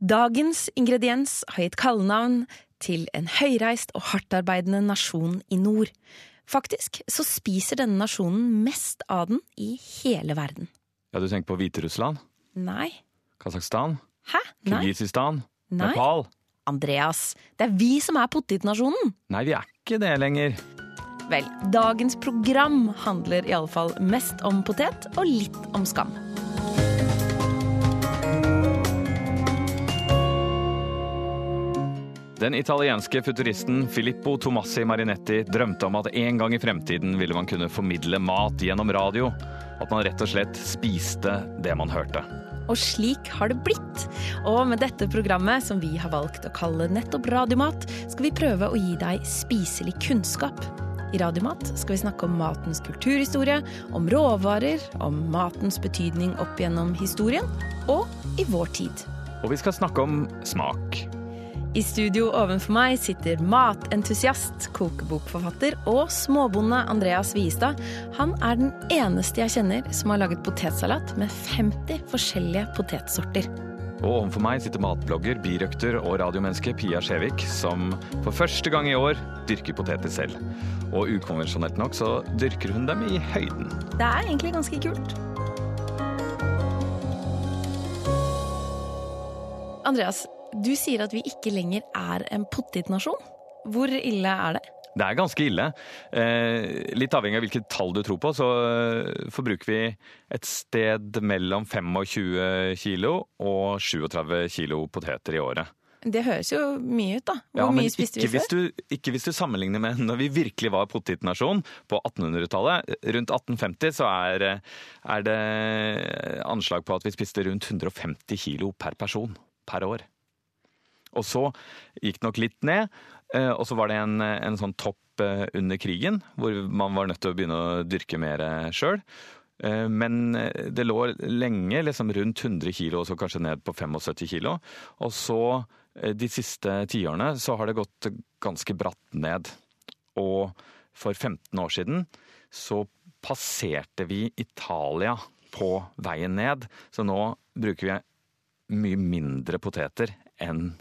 Dagens ingrediens har gitt kallenavn til en høyreist og hardtarbeidende nasjon i nord. Faktisk så spiser denne nasjonen mest av den i hele verden. Ja, Du tenker på Hviterussland? Nei. Kasakhstan? Hæ? Nei. Kirgisistan? Nei. Nepal? Andreas, det er vi som er potetnasjonen. Nei, vi er ikke det lenger. Vel, dagens program handler iallfall mest om potet og litt om skam. Den italienske futuristen Filippo Tomassi Marinetti drømte om at en gang i fremtiden ville man kunne formidle mat gjennom radio. At man rett og slett spiste det man hørte. Og slik har det blitt. Og med dette programmet, som vi har valgt å kalle nettopp Radiomat, skal vi prøve å gi deg spiselig kunnskap. I Radiomat skal vi snakke om matens kulturhistorie, om råvarer, om matens betydning opp gjennom historien og i vår tid. Og vi skal snakke om smak. I studio ovenfor meg sitter matentusiast, kokebokforfatter og småbonde Andreas Wiestad. Han er den eneste jeg kjenner som har laget potetsalat med 50 forskjellige potetsorter. Og ovenfor meg sitter matblogger, birøkter og radiomenneske Pia Skjevik, som for første gang i år dyrker poteter selv. Og ukonvensjonelt nok så dyrker hun dem i høyden. Det er egentlig ganske kult. Andreas, du sier at vi ikke lenger er en potetnasjon. Hvor ille er det? Det er ganske ille. Eh, litt avhengig av hvilket tall du tror på, så eh, forbruker vi et sted mellom 25 kilo og 37 kilo poteter i året. Det høres jo mye ut, da. Hvor Ja, mye spiste ikke vi hvis, før? du, ikke hvis du sammenligner med når vi virkelig var potetnasjon på 1800-tallet. Rundt 1850 så er, er det anslag på at vi spiste rundt 150 kilo per person per år. Og så gikk det nok litt ned, eh, og så var det en, en sånn topp eh, under krigen, hvor man var nødt til å begynne å dyrke mer sjøl. Men eh, det lå lenge liksom rundt 100 kilo, og så kanskje ned på 75 kilo. Og så eh, de siste tiårene så har det gått ganske bratt ned. Og for 15 år siden så passerte vi Italia på veien ned. Så nå bruker vi mye mindre poteter enn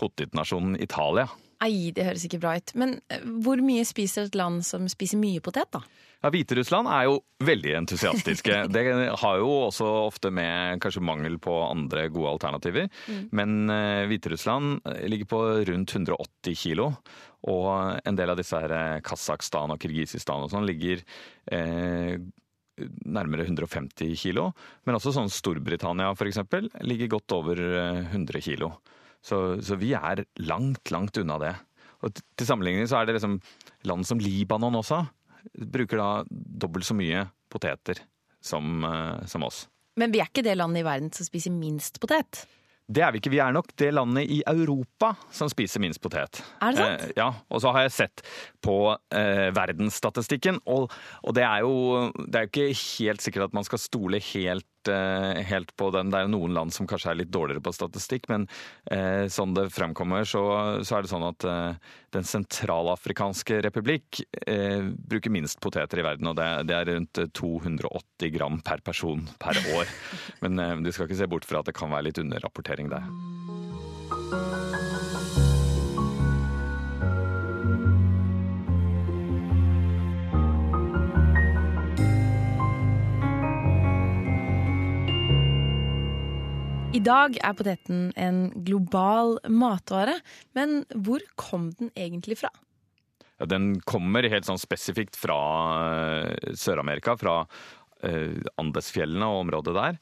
potetnasjonen Italia. Ei, det høres ikke bra ut. Men eh, hvor mye spiser et land som spiser mye potet, da? Ja, Hviterussland er jo veldig entusiastiske. Det har jo også ofte med kanskje mangel på andre gode alternativer. Men uh, Hviterussland ligger på rundt 180 kilo. Og en del av disse her eh, Kasakhstan og Kirgisistan og sånn ligger eh, nærmere 150 kilo. Men også sånn Storbritannia eksempel ligger godt over eh, 100 kilo. Så, så vi er langt, langt unna det. Og til sammenligning så er det liksom land som Libanon også bruker da dobbelt så mye poteter som, eh, som oss. Men vi er ikke det landet i verden som spiser minst potet. Det er vi ikke. Vi er nok det landet i Europa som spiser minst potet. Er det sant? Eh, ja, og så har jeg sett på eh, verdensstatistikken, og, og det er jo det er ikke helt sikkert at man skal stole helt, eh, helt på den. Det er noen land som kanskje er litt dårligere på statistikk, men eh, sånn det fremkommer, så, så er det sånn at eh, Den sentralafrikanske republikk eh, bruker minst poteter i verden, og det, det er rundt eh, 280 gram per person per år. Men eh, du skal ikke se bort fra at det kan være litt underrapportering der. I dag er poteten en global matvare, men hvor kom den egentlig fra? Ja, Den kommer helt sånn spesifikt fra eh, Sør-Amerika, fra eh, Andesfjellene og området der.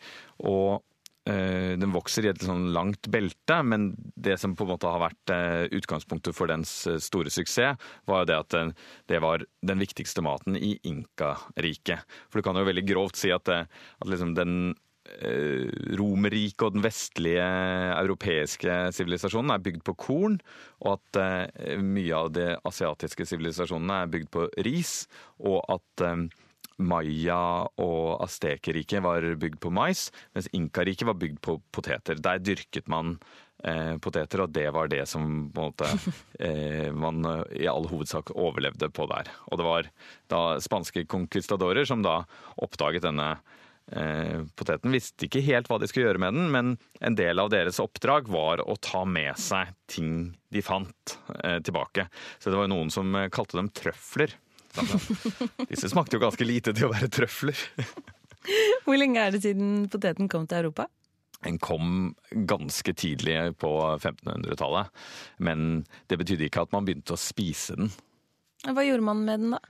Og eh, den vokser i et sånn langt belte, men det som på en måte har vært utgangspunktet for dens store suksess, var jo det at det var den viktigste maten i Inka-riket. For du kan jo veldig grovt si at, at liksom den Romerriket og den vestlige europeiske sivilisasjonen er bygd på korn, og at eh, mye av de asiatiske sivilisasjonene er bygd på ris, og at eh, Maya og Aztekerriket var bygd på mais, mens Inkariket var bygd på poteter. Der dyrket man eh, poteter, og det var det som måte, eh, man eh, i all hovedsak overlevde på der. Og det var da spanske conquistadorer som da oppdaget denne eh, poteten. Visste ikke helt hva de skulle gjøre med den, men en del av deres oppdrag var å ta med seg ting de fant eh, tilbake. Så det var jo noen som eh, kalte dem trøfler. Disse smakte jo ganske lite til å være trøfler. Hvor lenge er det siden poteten kom til Europa? Den kom ganske tidlig på 1500-tallet, men det betydde ikke at man begynte å spise den. Hva gjorde man med den da?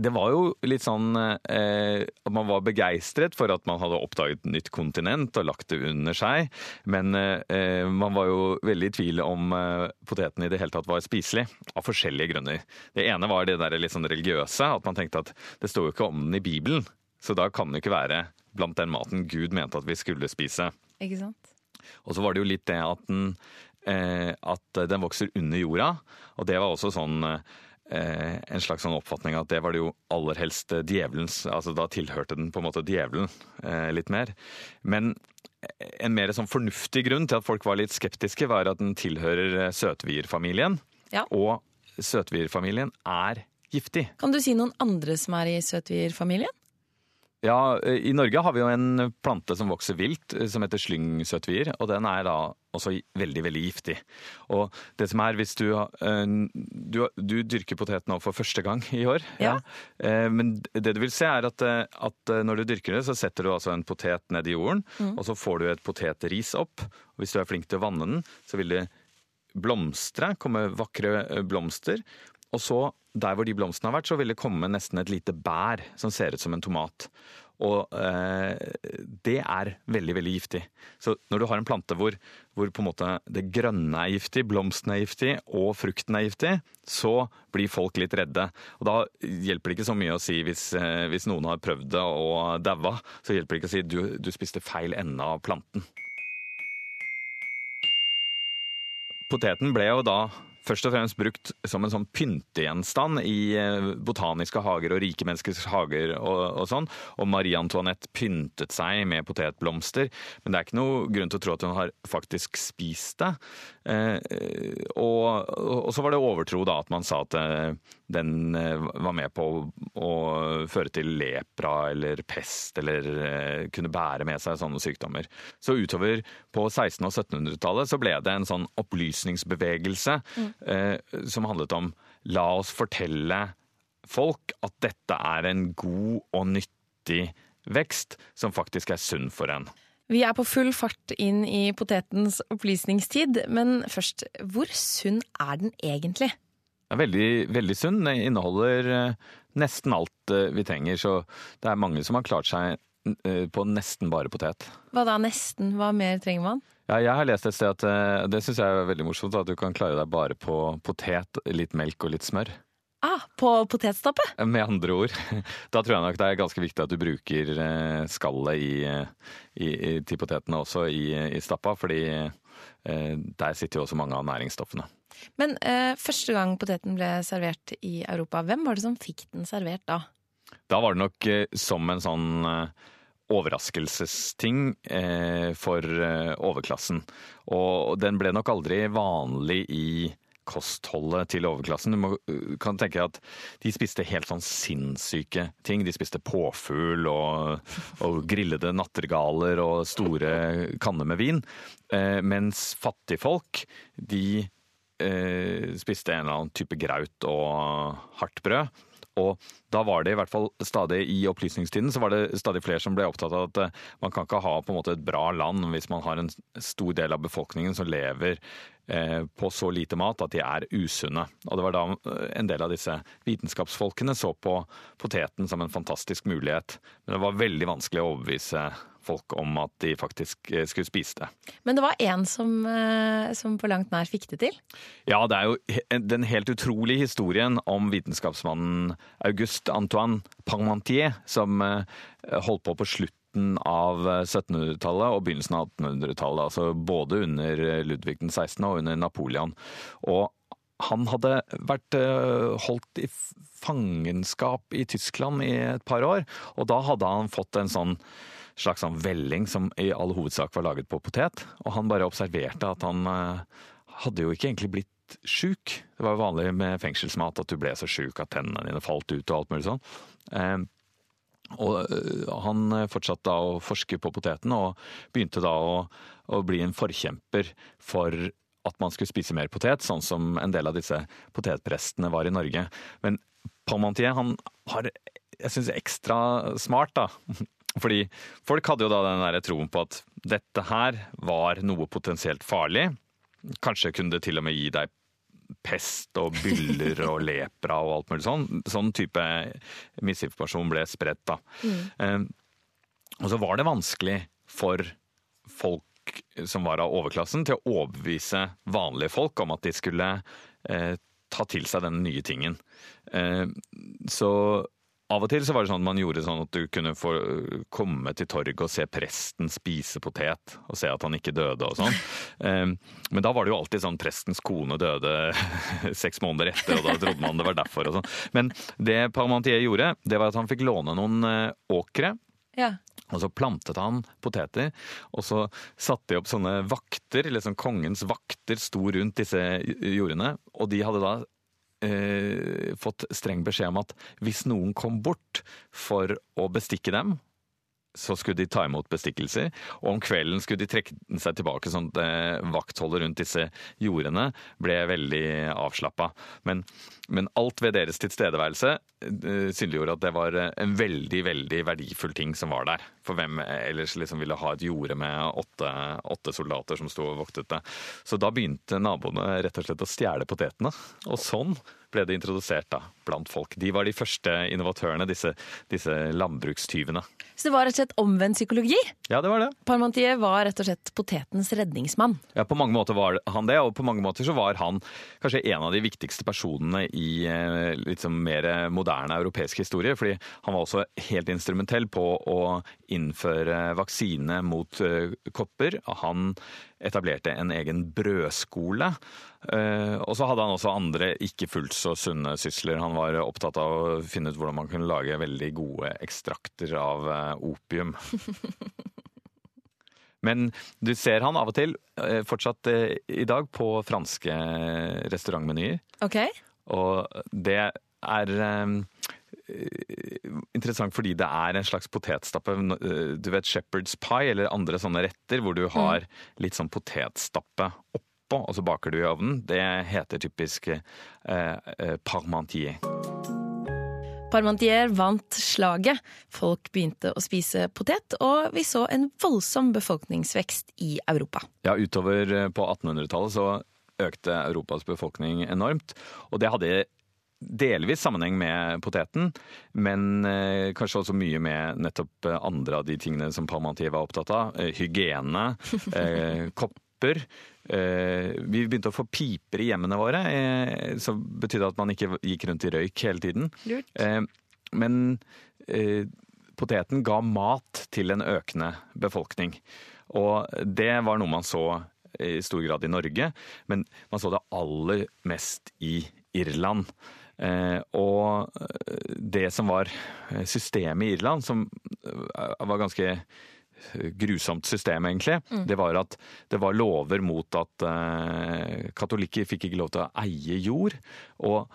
Det var jo litt sånn eh, at man var begeistret for at man hadde oppdaget et nytt kontinent og lagt det under seg. Men eh, man var jo veldig i tvil om eh, poteten i det hele tatt var spiselig, av forskjellige grunner. Det ene var det der litt sånn religiøse, at man tenkte at det står jo ikke om den i Bibelen. Så da kan det ikke være blant den maten Gud mente at vi skulle spise. Ikke sant? Og så var det jo litt det at den, eh, at den vokser under jorda, og det var også sånn eh, en slags sånn oppfatning at det var det jo aller helst djevelens altså Da tilhørte den på en måte djevelen eh, litt mer. Men en mer sånn fornuftig grunn til at folk var litt skeptiske, var at den tilhører søtvierfamilien. Ja. Og søtvierfamilien er giftig. Kan du si noen andre som er i søtvierfamilien? Ja, I Norge har vi jo en plante som vokser vilt, som heter slyngsøtvier. Og den er da også veldig, veldig giftig. Og det som er, hvis du, du, du dyrker potet nå for første gang i år Ja. ja. Men det du vil se, er at, at når du dyrker det, så setter du altså en potet ned i jorden, og så får du et potetris opp. Og hvis du er flink til å vanne den, så vil det blomstre, komme vakre blomster. Og så, der hvor de blomstene har vært, så vil det komme nesten et lite bær som ser ut som en tomat. Og eh, det er veldig, veldig giftig. Så når du har en plante hvor, hvor på en måte det grønne er giftig, blomsten er giftig og frukten er giftig, så blir folk litt redde. Og da hjelper det ikke så mye å si hvis, eh, hvis noen har prøvd det og daua, så hjelper det ikke å si du, du spiste feil ende av planten. Poteten ble jo da først og fremst brukt som en sånn pyntegjenstand i eh, botaniske hager og rike menneskers hager og, og sånn. Og Marie Antoinette pyntet seg med potetblomster, men det er ikke noe grunn til å tro at hun har faktisk spist det. Eh, og, og, så var det overtro da at man sa at eh, den eh, var med på å, å føre til lepra eller pest, eller eh, kunne bære med seg sånne sykdommer. Så utover på 1600- og 1700-tallet så ble det en sånn opplysningsbevegelse eh, som handlet om la oss fortelle folk at dette er en god og nyttig vekst som faktisk er sunn for en. Vi er på full fart inn i potetens opplysningstid, men først, hvor sunn er den egentlig? Den er veldig, veldig sunn. Den inneholder eh, nesten alt eh, vi trenger, så det er mange som har klart seg på nesten bare potet. Hva da nesten? Hva mer trenger man? Ja, jeg har lest et sted at eh, det syns jeg er veldig morsomt, at du kan klare deg bare på potet, litt melk og litt smør. Ah, på potetstappe? Med andre ord. Da tror jeg nok det er ganske viktig at du bruker eh, skallet i, i, i, til potetene også i, i stappa, fordi eh, der sitter jo også mange av næringsstoffene. Men eh, første gang poteten ble servert i Europa, hvem var det som fikk den servert da? Da var det nok eh, som en sånn eh, overraskelsesting eh, for eh, overklassen. Og den ble nok aldri vanlig i kostholdet til overklassen. Du må, kan tenke at de spiste helt sånn sinnssyke ting. De spiste påfugl og, og grillede nattergaler og store kanner med vin. Eh, mens fattigfolk, de eh, spiste en eller annen type graut og hardt brød. Og da var det i hvert fall stadig i opplysningstiden så var det stadig flere som ble opptatt av at eh, man kan ikke ha på en måte et bra land hvis man har en stor del av befolkningen som lever på så lite mat at de er usunne. Og det var da eh, en del av disse vitenskapsfolkene så på poteten som en fantastisk mulighet. Men det var veldig vanskelig å overbevise folk om at de faktisk eh, skulle spise det. Men det var én som, eh, som på langt nær fikk det til? Ja, det er jo den helt utrolige historien om vitenskapsmannen Auguste Antoine Parmentier, som eh, holdt på på slutten av 1700-tallet og begynnelsen av 1800-tallet. Altså både under Ludvig den 16. og under Napoleon. Og han hadde vært eh, holdt i fangenskap i Tyskland i et par år, og da hadde han fått en sånn slags sånn velling som i all hovedsak var laget på potet. Og han bare observerte at han eh, hadde jo ikke egentlig blitt sjuk. Det var jo vanlig med fengselsmat at du ble så sjuk at tennene dine falt ut og alt mulig sånn. Og øh, han fortsatte da å forske på poteten, og begynte da å, å bli en forkjemper for at man skulle spise mer potet, sånn som en del av disse potetprestene var i Norge. Men Parmentier han har, jeg synes, ekstra smart, da. Fordi folk hadde jo da den der troen på at dette her var noe potensielt farlig. Kanskje kunne det til og med gi deg pest og byller og lepra og alt mulig sånn. Sånn type misinformasjon ble spredt, da. Mm. og så var det vanskelig for folk som var av overklassen, til å overbevise vanlige folk om at de skulle eh, ta til seg den nye tingen. Eh, så av og til så var det sånn at man gjorde sånn at du kunne få komme til torget og se presten spise potet, og se at han ikke døde og sånn. Ehm, men da var det jo alltid sånn prestens kone døde seks måneder etter, og da trodde man det var derfor og sånn. Men det Parmentier gjorde, det var at han fikk låne noen eh, åkre. Ja. Og så plantet han poteter, og så satte de opp sånne vakter, sånn kongens vakter sto rundt disse jordene. Og de hadde da eh, fått streng beskjed om at hvis noen kom bort for å bestikke dem, så skulle de ta imot bestikkelser. Og om kvelden skulle de trekke seg tilbake, sånn at eh, vaktholdet rundt disse jordene ble veldig avslappa. Men, men, alt ved deres tilstedeværelse uh, synliggjorde at det var en veldig, veldig verdifull ting som var der. For hvem ellers liksom ville ha et jorde med åtte, åtte soldater som sto og voktet det. Så da begynte naboene rett og slett å stjele potetene. Og sånn ble det introdusert da, blant folk. De var de første innovatørene, disse, disse landbrukstyvene. Så det var rett og slett omvendt psykologi? Ja, det var det. Parmentier var rett og slett potetens redningsmann? Ja, på mange måter var han det, og på mange måter så var han kanskje en av de viktigste personene i liksom litt sånn mer moderne europeisk historie. fordi han var også helt instrumentell på å innføre vaksine mot uh, kopper. Han etablerte en egen brødskole. Uh, og så hadde han også andre ikke fullt så sunne sysler. Han var opptatt av å finne ut hvordan man kunne lage veldig gode ekstrakter av uh, opium. Men du ser han av og til fortsatt i dag på franske restaurantmenyer. Okay. Og det er Eh, interessant fordi det er en slags potetstappe. Eh, du vet shepherd's pie eller andre sånne retter hvor du har litt sånn potetstappe oppå, og så baker du i ovnen. Det heter typisk eh, eh, parmentier. Parmentier vant slaget. Folk begynte å spise potet, og vi så en voldsom befolkningsvekst i Europa. Ja, utover på 1800-tallet så økte Europas befolkning enormt. Og det hadde delvis sammenheng med poteten, men eh, kanskje også mye med nettopp eh, andre av de tingene som Parmentier var opptatt av. Eh, hygiene, kopper. Vi begynte å få piper i hjemmene våre, som betydde at man ikke gikk rundt i røyk hele tiden. men poteten ga mat til en økende befolkning. Og det var noe man så i stor grad i Norge, men man så det aller mest i Irland. Eh, og eh, det som var eh, systemet i Irland, som var ganske grusomt system, egentlig, mm. det var at det var lover mot at katolikker fikk ikke lov til å eie jord. Og,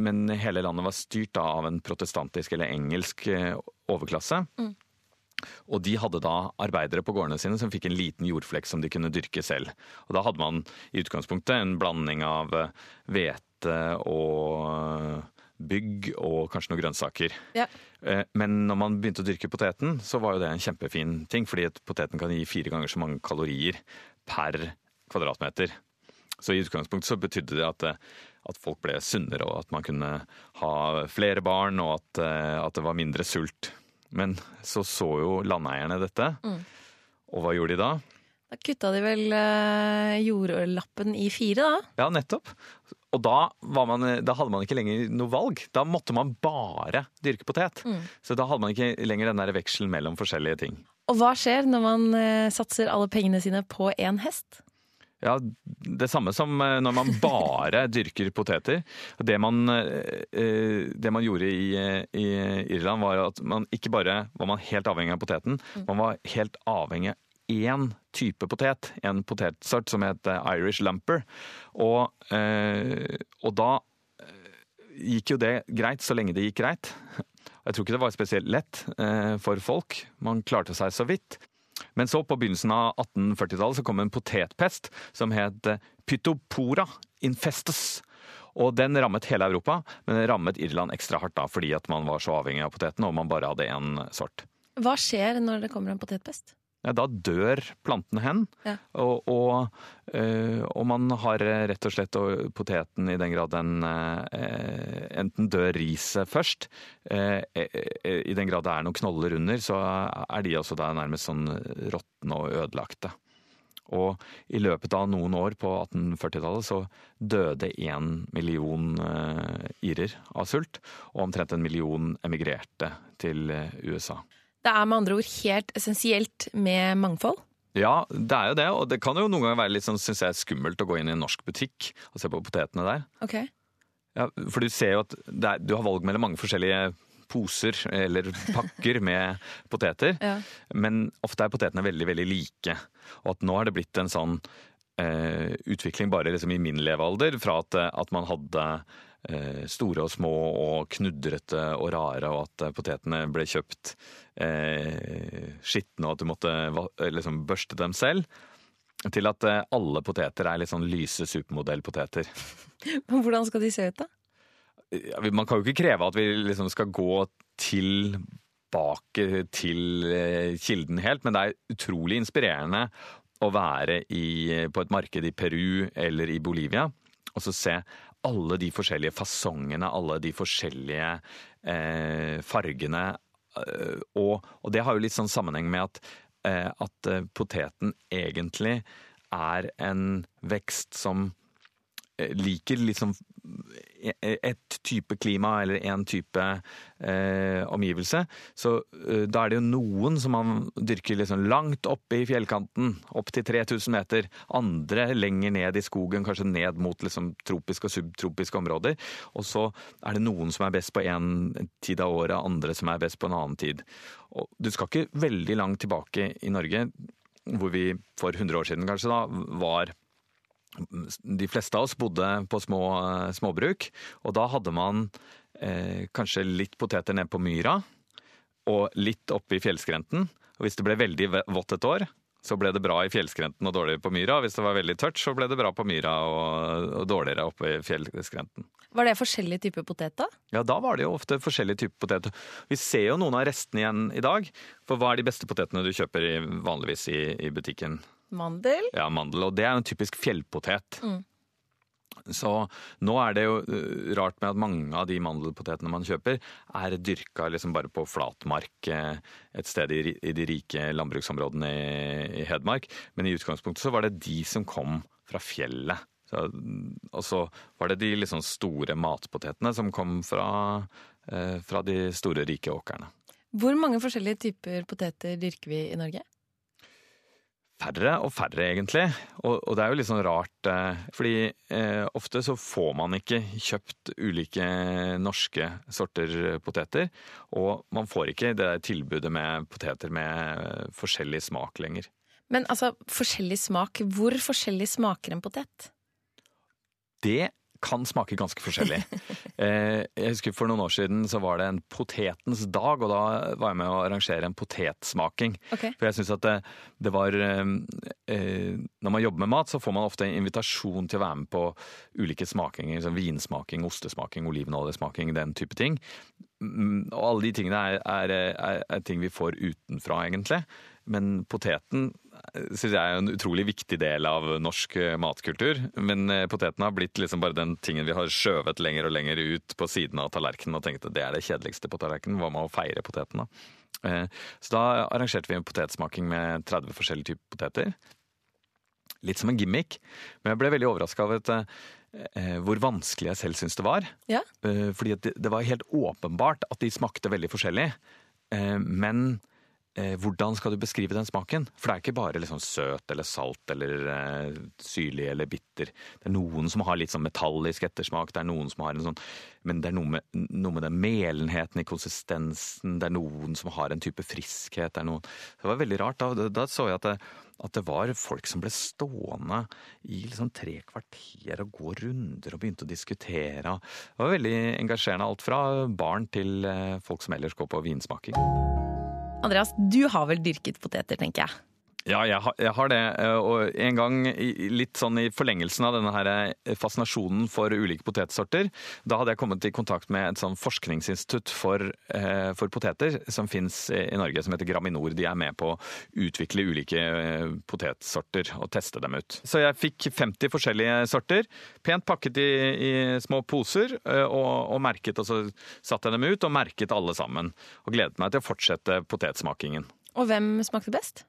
men hele landet var styrt da, av en protestantisk eller engelsk overklasse. Mm. Og de hadde da arbeidere på gårdene sine som fikk en liten jordflekk som de kunne dyrke selv. Og da hadde man i utgangspunktet en blanding av hvete og bygg og kanskje noen grønnsaker. Ja. Eh, men når man begynte å dyrke poteten, så var jo det en kjempefin ting, fordi poteten kan gi fire ganger så mange kalorier per kvadratmeter. Så i utgangspunktet så betydde det at, at, folk ble sunnere, og at man kunne ha flere barn, og at, eh, at det var mindre sult. Men så så jo landeierne dette, mm. og hva gjorde de da? Da kutta de vel jordlappen i fire, da? Ja, nettopp. Og da, man, da, hadde man ikke lenger noe valg. Da måtte man bare dyrke potet. Mm. Så da hadde man ikke lenger den der vekselen mellom forskjellige ting. Og hva skjer når man uh, satser alle pengene sine på én hest? Ja, Det samme som uh, når man bare dyrker poteter. Det man, uh, det man gjorde i, i, Irland, var at man ikke bare var man helt avhengig av poteten, mm. man var helt avhengig én type potet, en potetsort som heter Irish lumper. Og, eh, og da eh, gikk jo det greit, så lenge det gikk greit. Jeg tror ikke det var spesielt lett eh, for folk. Man klarte seg så vidt. Men så, på begynnelsen av 1840-tallet, så kom en potetpest som het Pytopora infestus. Og den rammet hele Europa, men den rammet Irland ekstra hardt da, fordi at man var så avhengig av poteten, og man bare hadde én sort. Hva skjer når det kommer en potetpest? Ja, da dør plantene hen. Ja. Og, og, øh, og, man har rett og slett poteten i den grad den øh, enten dør riset først, i den grad det er noen knoller under, så er de også da nærmest sånn råtne og ødelagte. Og i løpet av noen år på 1840-tallet så døde én million irer av sult, og omtrent en million emigrerte til USA. Det er med andre ord helt essensielt med mangfold? Ja, det er jo det. Og det kan jo noen ganger være litt sånn, synes jeg, skummelt å gå inn i en norsk butikk og se på potetene der. Ok. Ja, for du ser jo at er, du har valg mellom mange forskjellige poser eller pakker med poteter. Ja. Men ofte er potetene veldig, veldig like. Og at nå har det blitt en sånn eh, utvikling bare liksom i min levealder, fra at, at man hadde Eh, store og små og knudrete og rare, og at eh, potetene ble kjøpt eh, skitne, og at du måtte eh, liksom børste dem selv. Til at alle poteter er litt sånn lyse supermodellpoteter. Hvordan skal de se ut, da? Man kan jo ikke kreve at vi liksom skal gå tilbake til kilden helt, men det er utrolig inspirerende å være i, på et marked i Peru eller i Bolivia og så se alle de forskjellige fasongene, alle de forskjellige eh, fargene. Eh, og, og, det har jo litt sånn sammenheng med at, eh, at eh, poteten egentlig er en vekst som liker litt liksom et type klima eller en type eh, omgivelse. Så eh, da er det jo noen som man dyrker liksom langt oppe i fjellkanten, opp til 3000 meter. Andre lenger ned i skogen, kanskje ned mot liksom tropiske og subtropiske områder. Og så er det noen som er best på én tid av året, andre som er best på en annen tid. Og du skal ikke veldig langt tilbake i Norge, hvor vi for 100 år siden kanskje da var de fleste av oss bodde på små småbruk, og da hadde man eh, kanskje litt poteter ned på myra og litt oppe i fjellskrenten. Og hvis det ble veldig vått et år, så ble det bra i fjellskrenten og dårligere på myra. Hvis det var veldig tørt, så ble det bra på myra og, og dårligere oppe i fjellskrenten. Var det forskjellige typer potet, da? Ja, da var det jo ofte forskjellige typer poteter. Vi ser jo noen av restene igjen i dag. For hva er de beste potetene du kjøper i, vanligvis i, i butikken? Mandel? Ja, mandel. Og det er en typisk fjellpotet. Mm. Så nå er det jo uh, rart med at mange av de mandelpotetene man kjøper, er dyrka liksom bare på flatmark eh, et sted i, de rike landbruksområdene i, i, Hedmark. Men i utgangspunktet så var det de som kom fra fjellet. Så, og så var det de liksom store matpotetene som kom fra, eh, fra de store, rike åkrene. Hvor mange forskjellige typer poteter dyrker vi i Norge? Færre og færre, egentlig. Og, og, det er jo litt sånn rart, eh, fordi eh, ofte så får man ikke kjøpt ulike norske sorter poteter. Og man får ikke det tilbudet med poteter med forskjellig smak lenger. Men altså, forskjellig smak, hvor forskjellig smaker en potet? Det kan smake ganske forskjellig. Eh, jeg husker For noen år siden så var det en potetens dag, og da var jeg med å arrangere en potetsmaking. Okay. For jeg synes at det, det var eh, eh, Når man jobber med mat, så får man ofte en invitasjon til å være med på ulike smakinger. Som vinsmaking, ostesmaking, olivenoljesmaking, den type ting. Mm, og alle de tingene er, er, er, er ting vi får utenfra, egentlig. Men poteten syns jeg er en utrolig viktig del av norsk eh, matkultur. Men potetene har blitt liksom bare den tingen vi har skjøvet lenger og lenger ut på siden av tallerkenen og tenkte det er det kjedeligste på tallerkenen. Hva med å feire potetene? Eh, så da arrangerte vi en potetsmaking med 30 forskjellige typer poteter. Litt som en gimmick, men jeg ble veldig overraska av et, hvor vanskelig jeg selv syns det var. Ja. Fordi det var helt åpenbart at de smakte veldig forskjellig. Men eh, hvordan skal du beskrive den smaken? For det er ikke bare liksom søt eller salt eller eh, syrlig eller bitter. Det er noen som har litt sånn metallisk ettersmak, det er noen som har en sånn Men det er noe med, noe med den melenheten i konsistensen, det er noen som har en type friskhet, det er noen Det var veldig rart. Da, da så jeg at det, at det var folk som ble stående i liksom tre kvarter og gå runder og begynte å diskutere. Det var veldig engasjerende. Alt fra barn til eh, folk som ellers går på vinsmaking. Andreas, du har vel dyrket poteter, tenker jeg. Ja, jeg har, jeg har, det. Eh, og en gang, litt sånn i forlengelsen av denne her eh, fascinasjonen for ulike potetsorter, da hadde jeg kommet i kontakt med et sånn forskningsinstitutt for, eh, for poteter som fins i Norge, som heter Graminor. De er med på å utvikle ulike potetsorter og teste dem ut. Så jeg fikk 50 forskjellige sorter, pent pakket i, i små poser, og, og merket. Og så satte jeg dem ut og merket alle sammen. Og gledet meg til å fortsette potetsmakingen. Og hvem smakte best?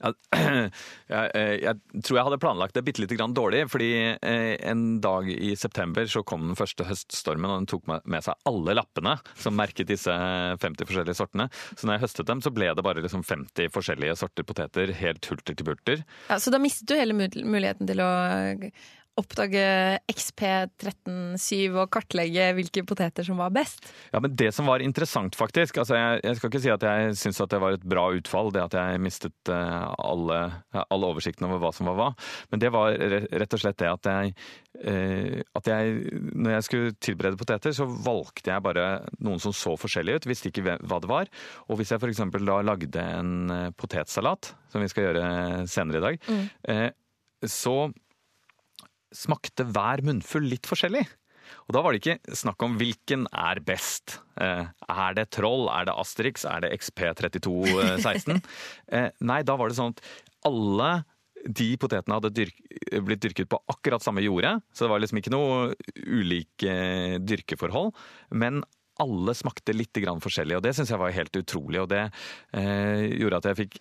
Jeg, jeg, eh, jeg, tror jeg hadde planlagt det bitte lite grann dårlig. fordi eh, en dag i september så kom den første høststormen, og den tok med seg alle lappene som merket disse 50 forskjellige sortene. Så når jeg høstet dem, så ble det bare liksom 50 forskjellige sorter poteter, helt hulter til burter. Ja, Så da mistet du hele muligheten til å oppdage XP137 og kartlegge hvilke poteter som var best? Ja, men Det som var interessant, faktisk altså jeg, jeg skal ikke si at jeg syns det var et bra utfall, det at jeg mistet uh, alle, alle oversikten over hva som var hva. Men det var rett og slett det at jeg, uh, at jeg Når jeg skulle tilberede poteter, så valgte jeg bare noen som så forskjellige ut. Visste ikke hva det var. Og hvis jeg f.eks. da lagde en eh, potetsalat, som vi skal gjøre senere i dag, mm. så smakte hver munnfull litt forskjellig. Og da var det ikke snakk om hvilken er best. Eh, er det Troll, er det Asterix, er det XP3216? Eh, nei, da var det sånn at alle de potetene hadde dyrk, blitt dyrket på akkurat samme jordet, så det var liksom ikke noe ulike dyrkeforhold. Men alle smakte litt forskjellig, og det syns jeg var helt utrolig. Og det eh, gjorde at jeg fikk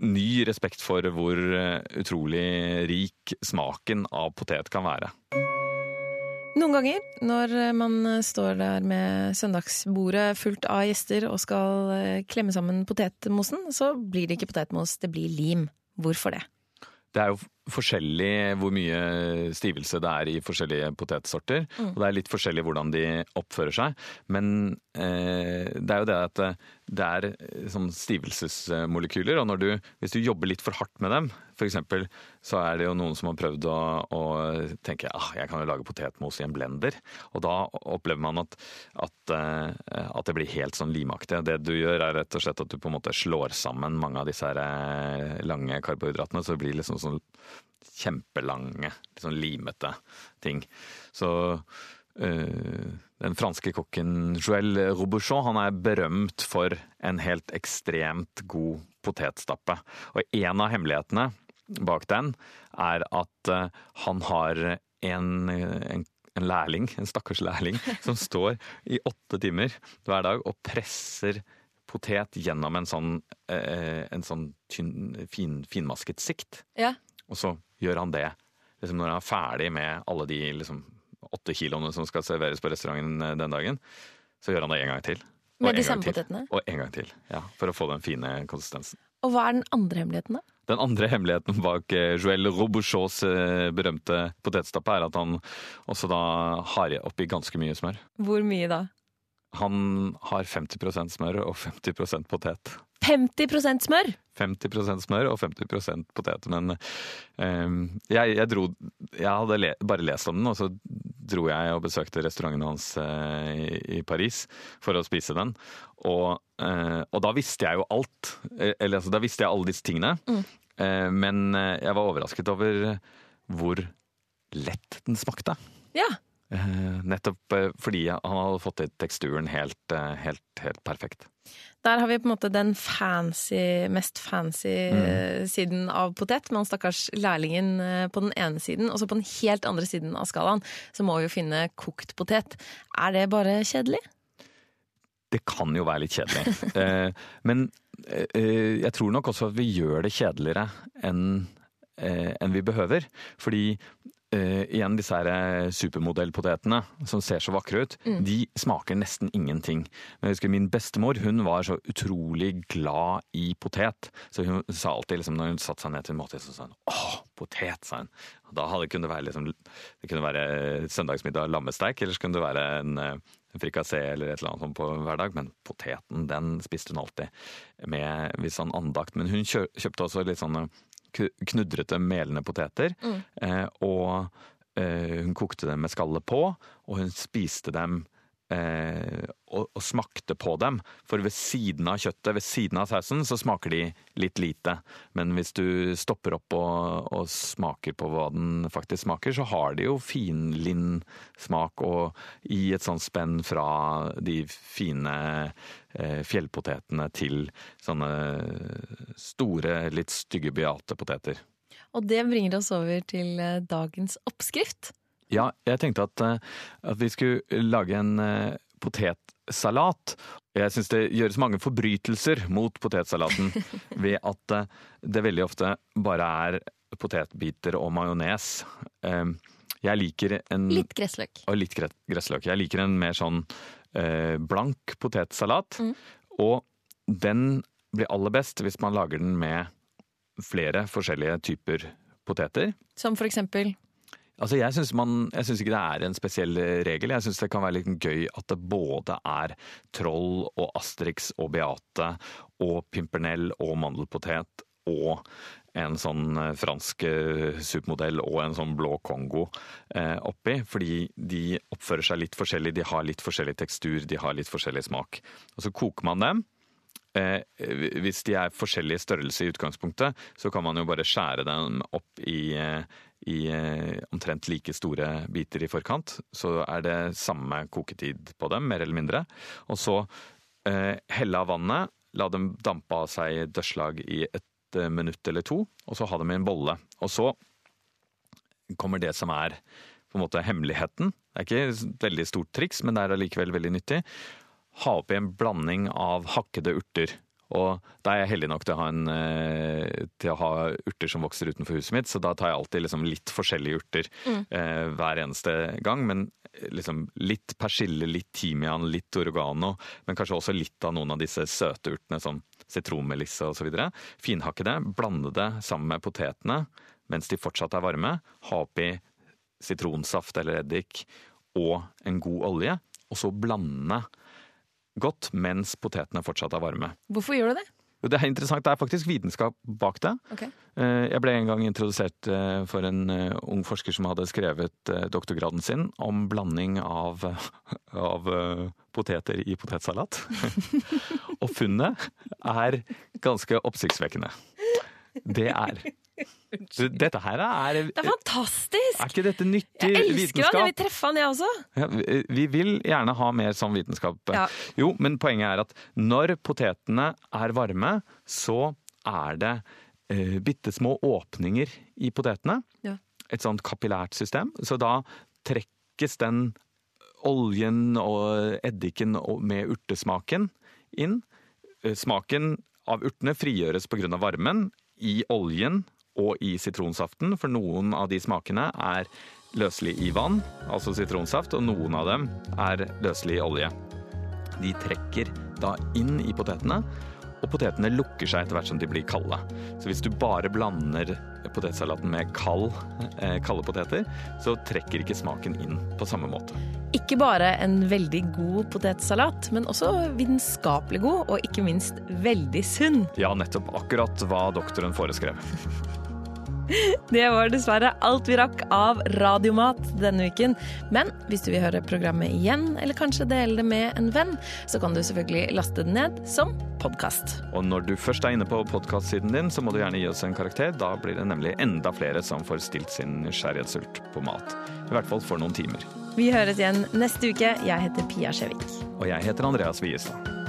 ny respekt for hvor eh, utrolig rik smaken av potet kan være. Noen ganger når man står der med søndagsbordet fullt av gjester og skal eh, klemme sammen potetmosen, så blir det ikke potetmos, det blir lim. Hvorfor det? Det er jo forskjellig hvor mye stivelse det er i forskjellige potetsorter. Mm. Og det er litt forskjellig hvordan de oppfører seg. Men eh, det er jo det at det er sånn stivelsesmolekyler, og du, hvis du jobber litt for hardt med dem, f.eks. så er det jo noen som har prøvd å, å tenke ah, jeg kan jo lage potetmos i en blender. Og da opplever man at, at, eh, at, det blir helt sånn limaktig. Det du gjør er rett og slett at du på en måte slår sammen mange av disse her eh, lange karbohydratene, så det blir liksom sånn kjempelange, sånn limete ting. Så Uh, den franske kokken Joël Robuchon han er berømt for en helt ekstremt god potetstappe. Og en av hemmelighetene bak den er at uh, han har en, en, en lærling, en stakkars lærling, som står i åtte timer hver dag og presser potet gjennom en sånn, uh, en sånn tynn, fin, finmasket sikt. Ja. Og så gjør han det liksom når han er ferdig med alle de liksom, åtte kiloene som skal serveres på restauranten eh, den dagen. Så gjør han det en gang til. Med de samme potetene? Og en gang til. ja, For å få den fine konsistensen. Og hva er den andre hemmeligheten, da? Den andre hemmeligheten bak Joel Robuchauds eh, berømte potetstappe er at han også da har oppi ganske mye smør. Hvor mye da? Han har 50% smør og 50% potet. 50% smør? 50% smør og 50% potet. Men um, jeg, jeg, dro Jeg hadde le, bare lest om den, og så dro jeg og besøkte restauranten hans uh, i, Paris for å spise den. Og, uh, og da visste jeg jo alt. Eller altså, da visste jeg alle disse tingene. Mm. Men jeg var overrasket over hvor lett den smakte. Ja. Nettopp fordi han hadde fått til teksturen helt, helt, helt perfekt. Der har vi på en måte den fancy, mest fancy mm. siden av potet, med han stakkars lærlingen eh, på den ene siden. Og så på den helt andre siden av skalaen så må vi jo finne kokt potet. Er det bare kjedelig? Det kan jo være litt kjedelig. Eh, men jeg tror nok også at vi gjør det kjedeligere enn enn vi behøver. Fordi eh, igjen disse her eh, supermodellpotetene som ser så vakre ut, de smaker nesten ingenting. Men jeg husker min bestemor hun var så utrolig glad i potet. Så hun sa alltid liksom, når hun satte seg ned til en måte, så sa hun åh, potet, sa hun. Da hadde, kunne det være liksom, det kunne være søndagsmiddag lammesteik, eller så kunne det være en eh, frikassé eller et eller annet sånt på hverdag, men poteten den spiste hun alltid med litt sånn andakt. Men hun kjøpte også litt sånne ku- knudrete, melende poteter. Eh, og eh, hun kokte dem med skallet på, og hun spiste dem eh, og, og smakte på dem. For ved siden av kjøttet, ved siden av sausen, så smaker de litt lite. Men hvis du stopper opp og, og smaker på hva den faktisk smaker, så har de jo finlind smak, og i et sånt spenn fra de fine eh, fjellpotetene til sånne store, litt stygge beate poteter. Og det bringer oss over til eh, dagens oppskrift. Ja, jeg tenkte at, eh, at vi skulle lage en eh, potetsalat. Jeg syns det gjøres mange forbrytelser mot potetsalaten ved at eh, det veldig ofte bare er potetbiter og majones. Jeg liker en Litt gressløk. og litt gressløk. Jeg liker en mer sånn blank potetsalat. Mm. Og den blir aller best hvis man lager den med flere forskjellige typer poteter. Som for eksempel Altså jeg syns ikke det er en spesiell regel. Jeg syns det kan være litt gøy at det både er troll og Asterix og Beate og pimpernell og mandelpotet og en sånn eh, fransk eh, supermodell og en sånn blå Kongo eh, oppi. Fordi de oppfører seg litt forskjellig, de har litt forskjellig tekstur, de har litt forskjellig smak. Og så koker man dem. Eh, hvis de er forskjellig størrelse i utgangspunktet, så kan man jo bare skjære dem opp i, i eh, omtrent like store biter i forkant. Så er det samme koketid på dem, mer eller mindre. Og så eh, helle av vannet, la dem dampe av seg dørslag i et eh, minutt eller to, og så ha dem i en bolle. Og så kommer det som er på en måte hemmeligheten. Det er ikke et veldig stort triks, men det er allikevel veldig nyttig ha oppi en blanding av hakkede urter. Og da er jeg heldig nok til å, ha en, eh, til å ha urter som vokser utenfor huset mitt, så da tar jeg alltid liksom litt forskjellige urter eh, hver eneste gang. Men liksom litt persille, litt timian, litt oregano, men kanskje også litt av noen av disse søte urtene, som sitronmelisse osv. Finhakke det, blande det sammen med potetene mens de fortsatt er varme. Ha oppi sitronsaft eller eddik og en god olje, og så blande godt mens potetene fortsatt er varme. Hvorfor gjør du det? Det er interessant, det er faktisk vitenskap bak det. Ok. Eh, Jeg ble en gang introdusert eh, for en eh, ung forsker som hadde skrevet doktorgraden sin om blanding av, av poteter i potetsalat. Og funnet er ganske oppsiktsvekkende. Det er Dette her er Det er fantastisk! Er ikke dette nyttig vitenskap? Jeg elsker han! Jeg vil treffe han, jeg også. Ja, vi- vi vil gjerne ha mer sånn vitenskap. Ja. Jo, men poenget er at når potetene er varme, så er det eh, bitte små åpninger i potetene. Ja. Et sånt kapillært system. Så da trekkes den oljen og eddiken med urtesmaken inn. Eh, Smaken av urtene frigjøres pga. varmen i oljen og i sitronsaften, for noen av de smakene er løselig i vann, altså sitronsaft, og noen av dem er løselig i olje. De trekker da inn i potetene, og potetene lukker seg etter hvert som de blir kalde. Så hvis du bare blander potetsalaten med kald, eh, kalde poteter, så trekker ikke smaken inn på samme måte. Ikke bare en veldig god potetsalat, men også vitenskapelig god, og ikke minst veldig sunn. Ja, nettopp akkurat hva doktoren foreskrev. Det var dessverre alt vi rakk av Radiomat denne uken. Men hvis du vil høre programmet igjen, eller kanskje dele det med en venn, så kan du selvfølgelig laste det ned som podkast. Og når du først er inne på podkastsiden din, så må du gjerne gi oss en karakter. Da blir det nemlig enda flere som får stilt sin nysgjerrighetssult på mat. I hvert fall for noen timer. Vi høres igjen neste uke. Jeg heter Pia Skjevik. Og jeg heter Andreas Wiestad.